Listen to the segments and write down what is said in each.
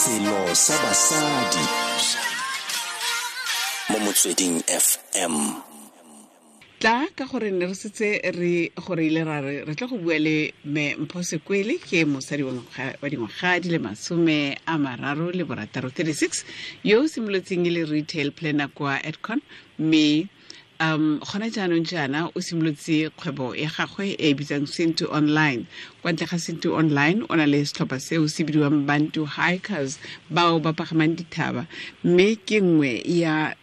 selo sa basadi mo motsweding fm tla ka gore ne re setse re gore ile ra re re tla go bua le me mpho sekwele ke mosadi wa ngwaga- dingwaga di le masome a mararo le borataro 36 yo o simolotseng e le retail planner kwa edcon mme um gona jaanong jaana o simolotse kgwebo ya gagwe e bitsang sinto online. Kwa ntle ga sinto online o na le setlhopha seo se bidiwang bantu hikers bao ba pagamang dithaba. Mme ke nngwe ya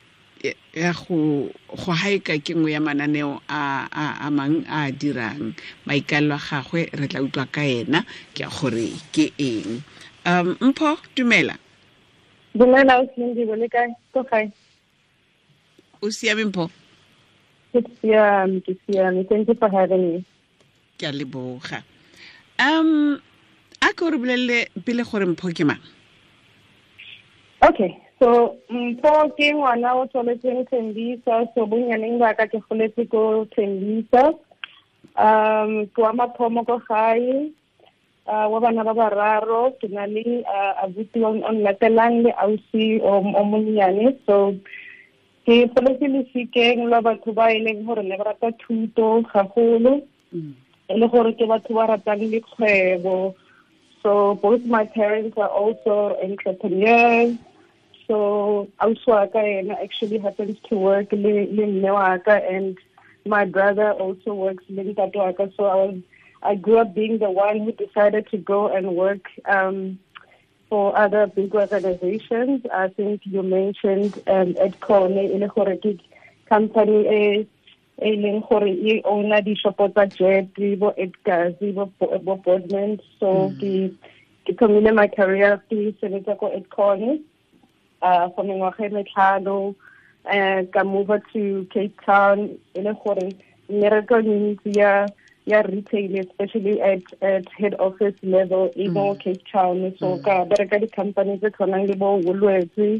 ya go go haika ke nngwe ya mananeo a a a mang a dirang. Maikalelo a gagwe re tla utlwa ka ena ke a gore ke eng. Um mpho dumela. Dumela o Cindy le kae? Ko kae? o siame mpho Ke siame, ke siame. Thank you for having me. ke a leboga um a ke gore bolelele pele gore mpho ke mang Okay, so mpho ke ngwana o tswaletsweng Tembisa, so bonnyaneng ba ka ke goletse ko Tembisa. Um, ke wa mathomo ko gae. Uh, wa bana ba bararo ke na le uh, abuti o o latelang le ausi o o monnyane so ke batho ba ba thuto e le gore ke batho ba ratang so both my parents are also entrepreneurs. So ausi wa ka yena actually happens to work le mme wa ka and my brother also works le ntate wa ka. So I was I grew up being the one who decided to go and work um for other big organizations. I think you mentioned um, Edcon, e le gore ke company e e leng gore e owner di-shopo tsa jet bo edgars bo bo boardman so ke ke thomile my career ke sebetsa ko edcon uh, for mengwaga e metlhano uh, ka move to cape town. E le gore mmereko mentsi ya ya retail especially at at head office level e mo cape town so ka bereka di-company tse tshwanang le bo woolworths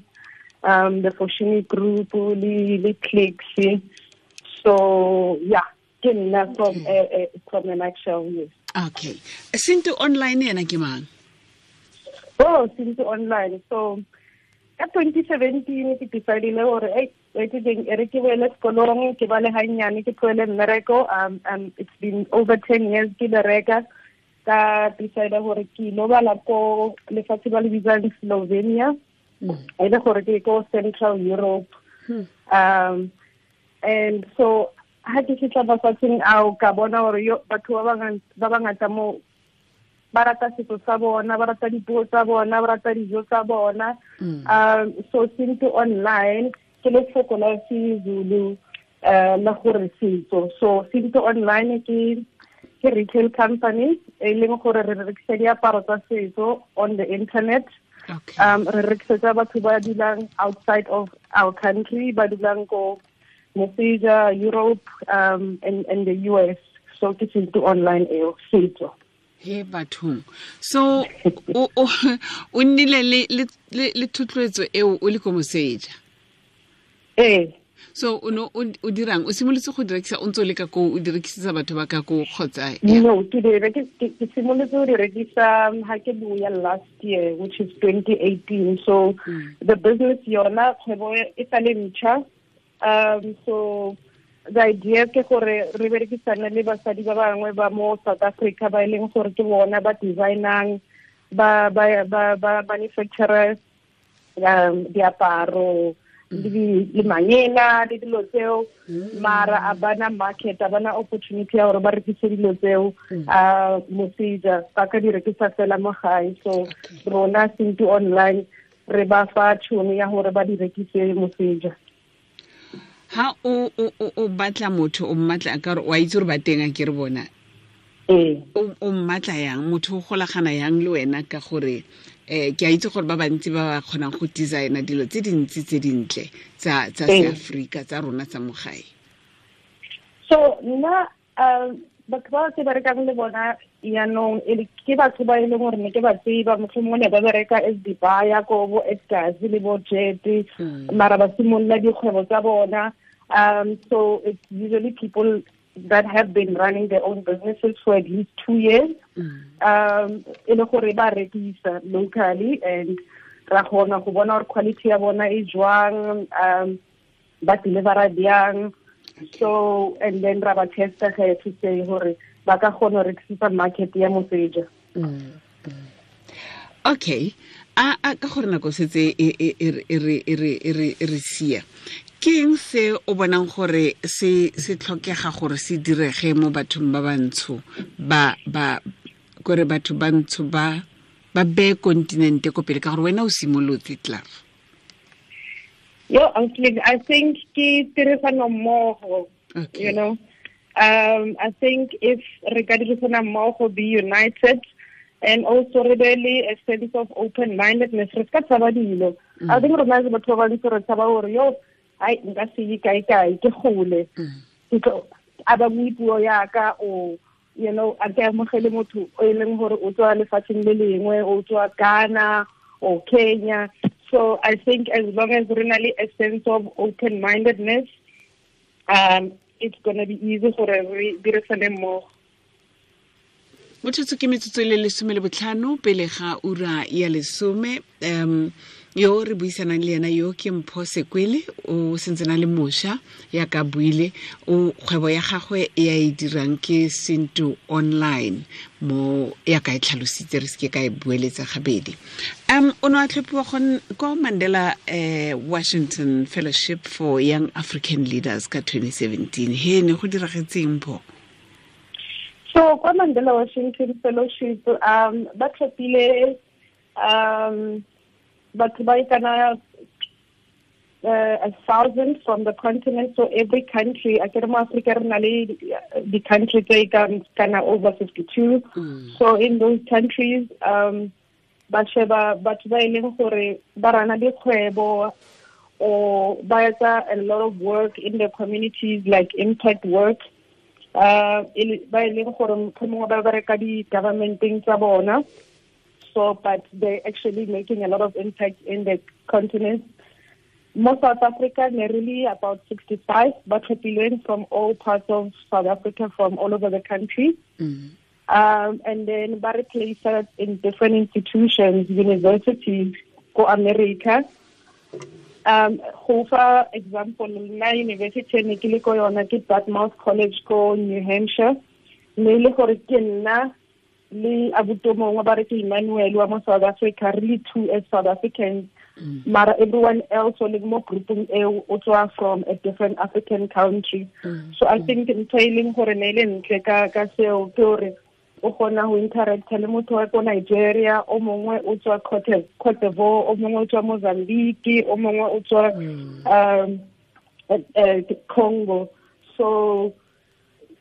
um the Foschini group le le clicks. So yeah ke nna from uh, from a nutshell yes. Okay. Sintu online yena ke mang? Oh Sintu online. So ka 2017 ke decidile gore ei wetse ding e re ke boele sekolong ke ba le gannyane ke mmereko. Um, um it's been over 10 years ke bereka. Ka decide gore ke ilo bala ko lefatshe ba le bitsang slovenia. E le gore ke ko central europe. Um and so ha ke fitlha mafatsheng ao ka bona gore yo batho ba bangata mo ba rata setso sa bona ba rata dipuo tsa bona ba rata dijo tsa bona. Um so Sintu online ke lefoko la sizulu uh, la gore setso. So Sintu online ke ke retail company e leng gore re rekisa diaparo tsa setso on the internet. Okay. Um re rekisetsa batho ba dulang outside of our country ba dulang ko moseja europe um and, and the us so ke Sintu online eo setso he bathong. So o nnile le thotloetso eo o le ko moseja? Ee. So o no o dirang? O simolotse go direkisa o ntse o le ka koo o direkisetsa batho ba ka koo kgotsa no ke simolotse o di rekisa um, ha ke buya last year which is 2018 so the business yona kgwebo e e sa le ntšha um so the idea ke gore re berekisane le basadi ba bangwe ba mo south africa ba e leng gore ke bona ba designang ba ba ba ba manufacturer um diaparo le le manyena le dilo tseo. Mara a bana market a bana opportunity ya gore ba rekise dilo tseo. A moseja ba ka di rekisa fela mo gae. So rona sinto online re ba fa tšhono ya gore ba di rekise moseja ha o o o- batla motho o mmatla ka gore wa itse gore ba teng a ke re bona? O o mmatla yang? Motho o golagana yang le wena ka gore eh ke a itse gore ba bantsi ba ba kgonang go designa dilo tse dintsi tse dintle tsa seaforika tsa rona tsa mogae? So nna um batho ba ke berekang le bona yaanong e ke batho ba e leng gore ne ke ba tseba. Motlhomongwe ne ba bereka as dibaya ko bo edgars le bo jet mara ba simolola dikgwebo tsa bona um so it's usually people that have been running their own businesses for at least two years. Um e le gore ba rekisa locally and ra kgona go bona quality ya bona e jwang um ba delivera bjang so and then ra ba testa ge to say gore ba ka kgona go rekisisa market ya moseja. Okay. A a ka gore nako setse re- re- re- e re sia ke eng se o bonang gore se se tlhokega gore se direge mo bathong ba bantsho ba ba kore batho ba ntsho ba ba beye continente ko pele ka gore wena o simolotse tlaf yo honestly i think ke tirisano mmogo Okay. you know. Um i think if re ka dirisana mmogo be united and also re be le a sense of open mindedness re ska tshaba dilo. I think rona as batho ba bantsi re tshaba gore yo ai nka se ye kae kae ke gole ke tlo- a ba puo yaka o you know a ke amogele motho o e leng gore o tswa lefatsheng le lengwe o tswa ghana or kenya. So i think as long as re na le a sense of open mindedness um it's going to be easy gore re dirisane mmogo motsotso ke metsotso e le lesome le botlhano pele ga ura ya lesome um yo re buisanang le yena yo ke mpho sekwele o sentse na le mošwa ya ka buile. O kgwebo ya gagwe e ya e dirang ke sento online mo ya ka e tlhalositse re seke ka e bueletsa gabedi. Um o ne a tlhophiwa ko mandela eh, washington fellowship for young african leaders ka 2017 he ne go diragetseng mpho so kwa mandela washington fellowship um ba tlhophile um batho ba ikana uh, a thousand from the continent so every country a kere mo africa re na le di-country tse ka- kana over 52 so in those countries um ba sheba batho ba e leng gore ba rana dikgwebo or ba etsa a lot of work in the communities like impact work. Uh ba e leng gore ba bereka di-governmenteng tsa bona so but they're actually making a lot of impact in the continent. Mo south africa they're about 65 but tlhophilweng from all parts of south africa from all over the country. Um, and then ba replace us in different institutions universities go america. Um go fa example nna university ne ke le ko yona ke dartmouth college ko new hampshire. Mme le gore ke nna le abuto mongwe ba re ke emmanuel wa mo south africa really two as south africans. Mara everyone else o le mo grouping eo o tswa from a different african country. So i think ntho e leng gore ne e le ntle ka ka seo ke gore o kgona go interacta le motho wa ko nigeria o mongwe o tswa cote d'Ivoire, o mongwe o tswa mozambique o mongwe o tswa um eh, eh, congo. So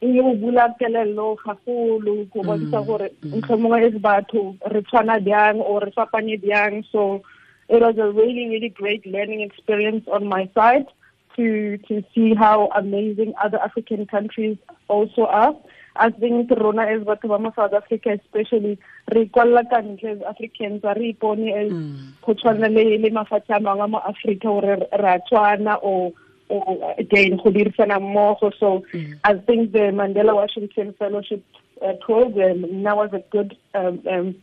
e o bula kelello gagolo go bontsha mm. gore mm. mohlomongwe as batho re tshwana or re bjang so it was a really really great learning experience on my side to to see how amazing other african countries also are. I think rona as batho ba mo South Africa especially re kwalla ka ntle as Africans re ipone as mm. go tshwana le le mafatshe a mangwe mo Africa gore re a tshwana o o again go dirisana mmogo. So I think the Mandela Washington Fellowship uh, program now was a good um, um,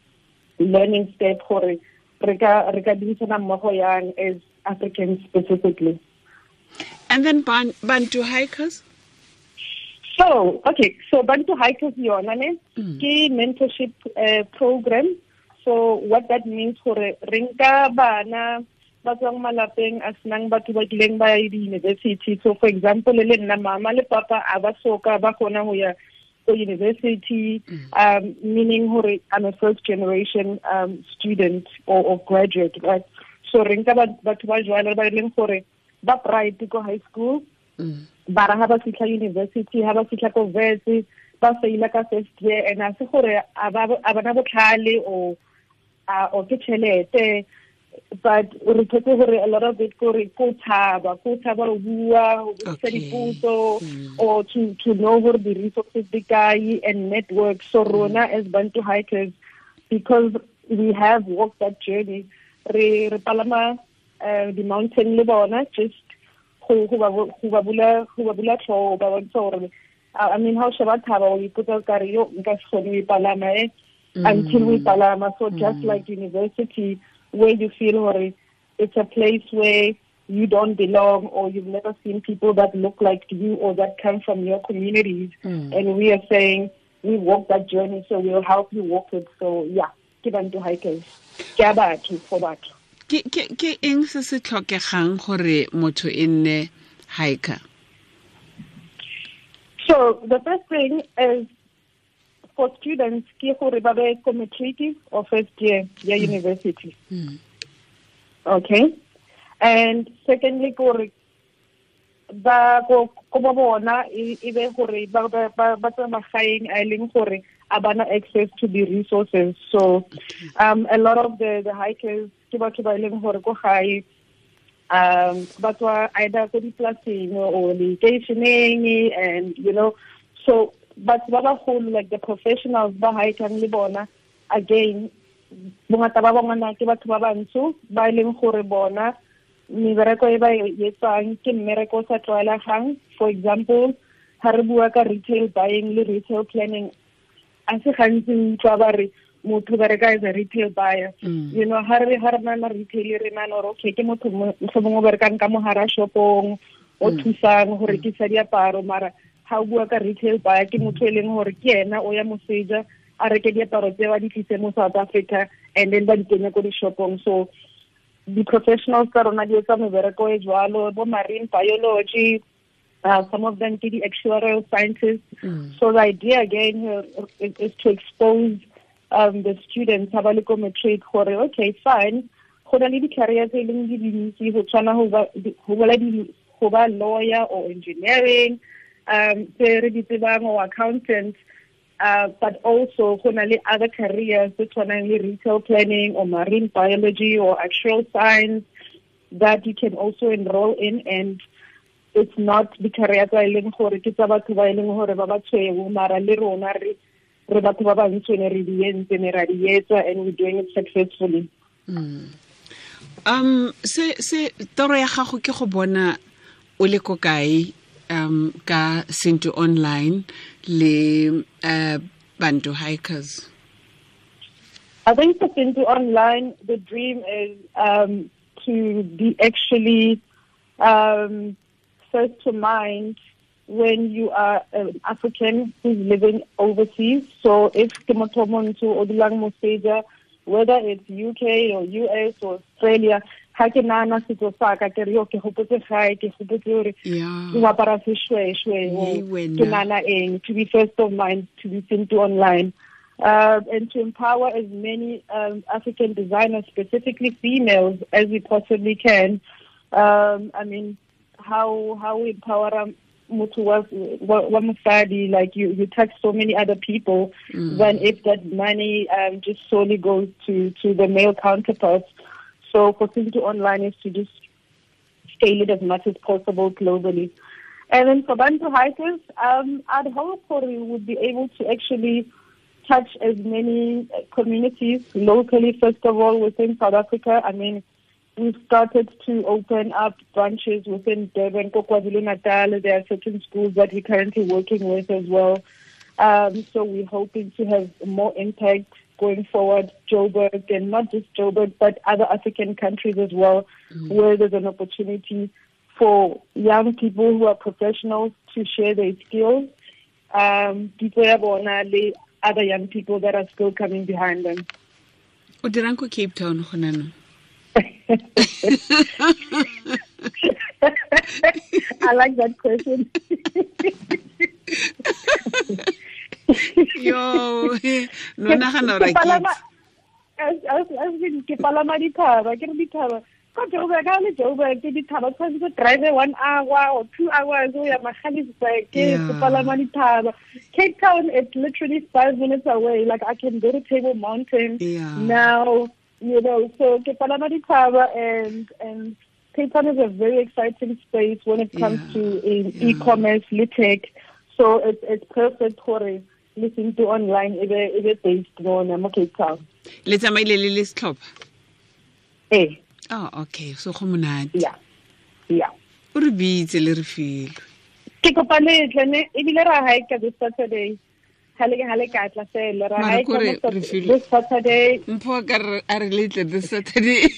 learning step gore re ka re ka dirisana mmogo yang as Africans specifically. And then Ban- bantu hikers? So, okay, so Bantu Hikers yona ne ke mentorship uh, program. So what that means for rinka bana ba tswang malapeng a senang batho ba kileng ba ya di-university. So for example le nna mama le papa a ba soka ba kgona go ya ko university um, meaning gore i'm a first generation um, student or, or graduate right? So rinka ba- batho ba jwale ba e leng gore ba bright ko high school. Bara ha ba fitlha university ha ba fitlha ko vets ba faila ka first year and a se gore a ba bana botlhale o o ke tšhelete but re thotse gore a lot of it kore ko tshaba ko tshaba go bua go dipotso hmm. or to to know gore the resources di kae and network. So hmm. rona as bantu hikers because we have walked that journey re re palama eh, the mountain le bona just go go ba go bula go ba bula tlhogo ba bontsha gore I mean how sheba thaba o ipotsa o kare yo nka se kgone go e palama eh hmm. until we palama. So just like university where you feel or it's a place where you don't belong or you've never seen people that look like you or that come from your communities. Hmm. And we are saying we walk that journey, so we'll help you walk it. So yeah, ke bantu hikers. Ke batho for batho. ke ke ke eng se se tlhokegang gore motho e nne hiker So the first thing is for students, ke gore ba be matric or first year ya university. Okay. And secondly, gore ba go go ba bona e be gore ba ba ba tsa magaeng a leng gore a bana access to the resources. So um a lot of the the hikers ke batho ba leng gore ko gae um ba tswa either ko dipolaseng or lekeisheneng and you know so batho ba bagolo like the professionals ba hikang le bona again bongata ba bongwana ke batho ba bantsho ba e leng gore bona mebereko e ba etsang ke mmereko o sa tlwaelegang. For example ga re bua ka retail buying le retail planning a se gantsi utlwa ba re motho bereka as a retail buyer. Mm. You know ha re ha re na na retail re na gore okay ke motho mohlomong o berekang ka mogara shopong o mm. thusang go rekisa diaparo mara ha o bua ka retail buyer ke motho e leng gore ke ena o ya moseja a reke diaparo tse ba di tlise mo south africa and then ba di kenye ko dishopong. So di-professionals tsa rona di etsa mebereko e jwalo bo marine biology uh, some of them ke di-actuarial scientists. So the idea again here is, is to expose um, the students ha ba le ko matric gore okay fine go na le di-career tse e leng di dintsi go tshwana go ba go bola di- go ba lawyer or engineering um tse re di tsebang or accountant uh, but also go other careers tse tshwanang le retail planning or marine biology or actuarial science that you can also enroll in. And it's not the career e leng gore ke tsa batho ba e leng gore ba ba tshweu mara le rona re re and we're doing it successfully. Um se se toro ya gago ke go bona o le um ka Sintu online le uh, bantu hikers I think for Sintu Online, the dream is um, to be actually um, first to mind when you are an African who's living overseas. So if Kimotomontu or Dulang Moseja, whether it's UK or US or Australia, ha ke nana setso sa ka ke re yo ke hopotse gae ke hopotse gore ke apara seshweshwe o ke nana eng? To be first of mind to be Sintu online. Uh, and to empower as many um, African designers, specifically females, as we possibly can. Um, I mean, how how we empower um, motho wa wa- wa mosadi, like you you touch so many other people than if that money um, just solely goes to to the male counterparts. So for Sintu Online is to just scale it as much as possible globally. And then for Bantu hikers, um, I'd hope that we would be able to actually touch as many uh, communities locally, first of all, within South Africa. I mean, we've started to open up branches within Durban, KwaZulu Natal. There are certain schools that we're currently working with as well. Um, so we're hoping to have more impact going forward, Joburg, and not just Joburg, but other African countries as well, where there's an opportunity for young people who are professionals to share their skills. Um, people have bona le other young people that are still coming behind them. o dirang ko cape town go I like that question. yo no nagana Ke gore a palama- ke palama dithaba ke re dithaba ko Joburg ka le Joburg ke dithaba tshwanetse go drive one hour or two hours o ya Magaliesburg ke palama dithaba Cape Town it's literally five minutes away like I can go to Table Mountain Yeah. now you know so ke palama dithaba and and Cape Town is a very exciting space when it comes Yeah. to in Yeah. e-commerce le tech so it's it's perfect for listen to online e be e be based mona mo Cape Town. Le tsamaile le le setlhopha? Eh. Oh okay so go monate. Yeah. Yeah. O re bitse le re filwe. Ke kopa letlhe ne ebile ra hike this saturday. Hale hale ka tla fela ra Mara ha e kore come re Sat- feel- this Saturday. Mpho ka re a re letle this saturday.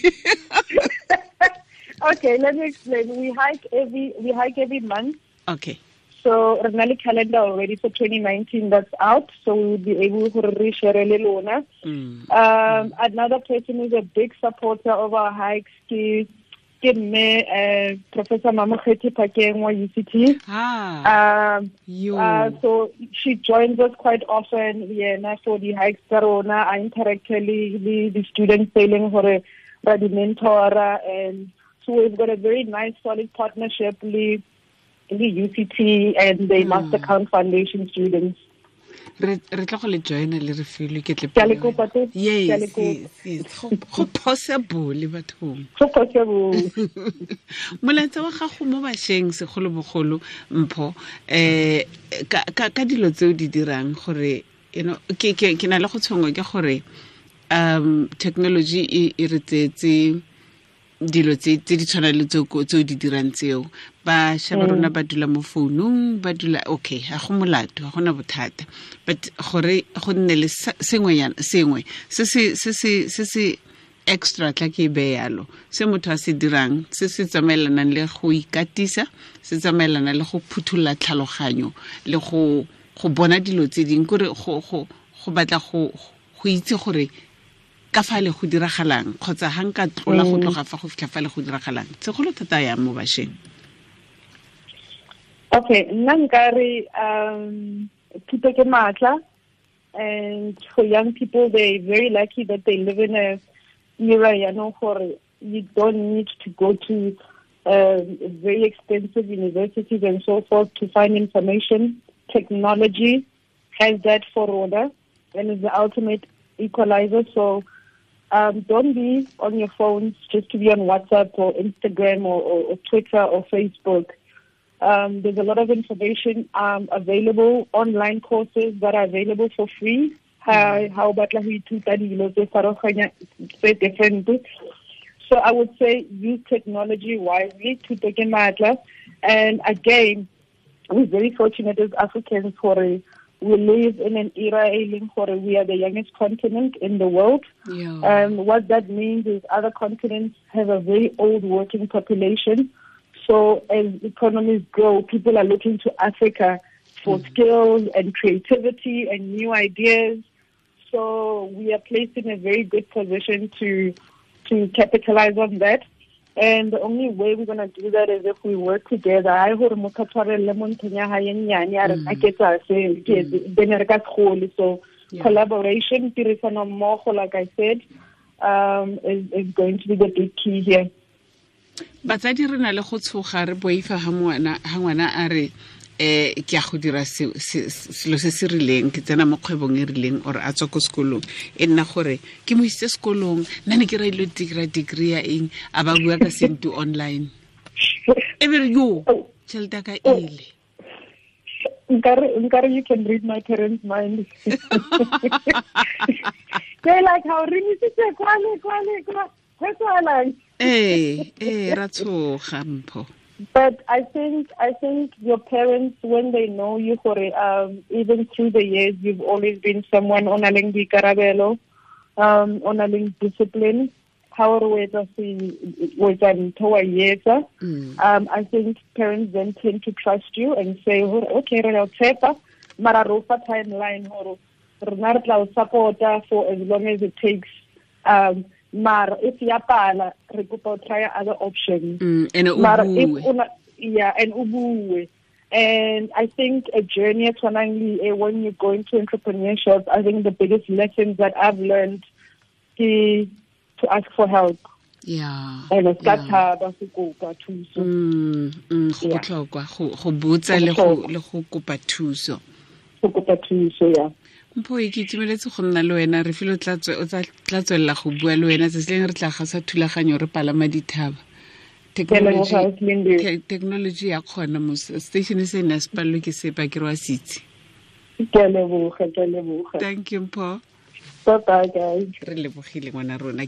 Okay let me explain. We hike every we hike every month. Okay so re na calendar already for 2019 that's out so we'll be able to re-share le lona mm. Um, another person who's a big supporter of our hikes is uh, Professor Mamokgethi Phakeng wa UCT. ah Um, yo uh, so she joins us quite often yeah, for the hikes a interacte le le the students sailing for a di and so we've got a very nice solid partnership le UCT and the Mastercard Foundation students. re tla go le joina le re felo ke tle Ke a le kopa te. Ke a yes le kopa. yes, yes. Go- go possible bathong molaetsa wa gago mo bašweng segolobogolo mpho eh ka dilo tseo di dirang gore you know ke na le go tshwengwa ke gore um technology e re tsetse dilo tse di tshwana le tseo di dirang tseo. Bašwa ba rona ba dula mo founung ba dula okay ga go molato ga gona bothata. But gore go nne le sengwe se se extra tla ke e bee yalo. Se motho a se dirang se se tsamaelanang le go ikatisa se tsamaelana le go phuthulla tlhaloganyo le go bona dilo tse dingwe. Kore go go go batla go go itse gore ka fa le go diragalang kgotsa ga nka tlola go tloga fa go fitlha fa le go diragalang segolo thata yang mo bašweng Okay, nna nka re um thuto ke maatla and for young people they're very lucky that they live in a era you know for you don't need to go to uh, very expensive universities and so forth to find information. Technology has that for order and is the ultimate equalizer. So um, don't be on your phones just to be on WhatsApp or Instagram or, or, or Twitter or Facebook. Um, there's a lot of information um, available, online courses that are available for free. How how batla ho ithuta dilo tse farologanya tse different. So I would say use technology wisely to take a matter. And again, we're very fortunate as Africans for a, we live in an era ailing for a, we are the youngest continent in the world. yeah. Um, what that means is other continents have a very old working population. So as economies grow, people are looking to Africa for skills and creativity and new ideas. So we are placed in a very good position to to capitalize on that. And the only way we're going to do that is if we work together. I heard motho a tshwarelle mo nthong ya hae e nnyane, a re, "A ke tsa se, then re ka se. So Yeah. collaboration, tirisano mmogo, like I said, um, is, is going to be the big key here. batsadi re na le go tshoga re boifa ga ngwana a re eh ke a go dira se- se- selo se se rileng ke tsena mo kgwebong e rileng or a tswa ko sekolong. E nna gore ke mo isitse sekolong nna ne ke ra ilo dira degree ya eng a ba bua ka sentu online. E bere yo tšhelete ka ele ile. Nkare, you can read my parents' mind. they like, how rimisitse kwale, kwale, kwale. kwa go tswalang ee ee ra tshoga mpho But I think I think your parents, when they know you for um, even through the years, you've always been someone on a ling boikarabelo, um, on a ling discipline. How with us with um towa yetsa. Mm. Um, I think parents then tend to trust you and say, "Oh, okay, a tshepa, mara timeline hore rena re tla o supporta for as long as it takes." Um, mara if ya pala, re kopa o try other options. Mm, ene Mara if una, yeah, and ubue. And I think a journey at Twanangli, eh, when you go into entrepreneurship, I think the biggest lessons that I've learned is to ask for help. yeah And it's yeah. got thaba go kopa thuso. Mm, mm, go botlhokwa go go botsa le go le go kopa thuso Go kopa thuso, yeah. Mpho e ke itumeletse go nna le wena re file o tla tswelela go bua le wena tsatsi leng re tla gasa thulaganyo re palama dithaba. Technology- ya kgona mo station se ne a se palo ke sepa ke re wa sitse thank you guys. re lebogile ngwana rona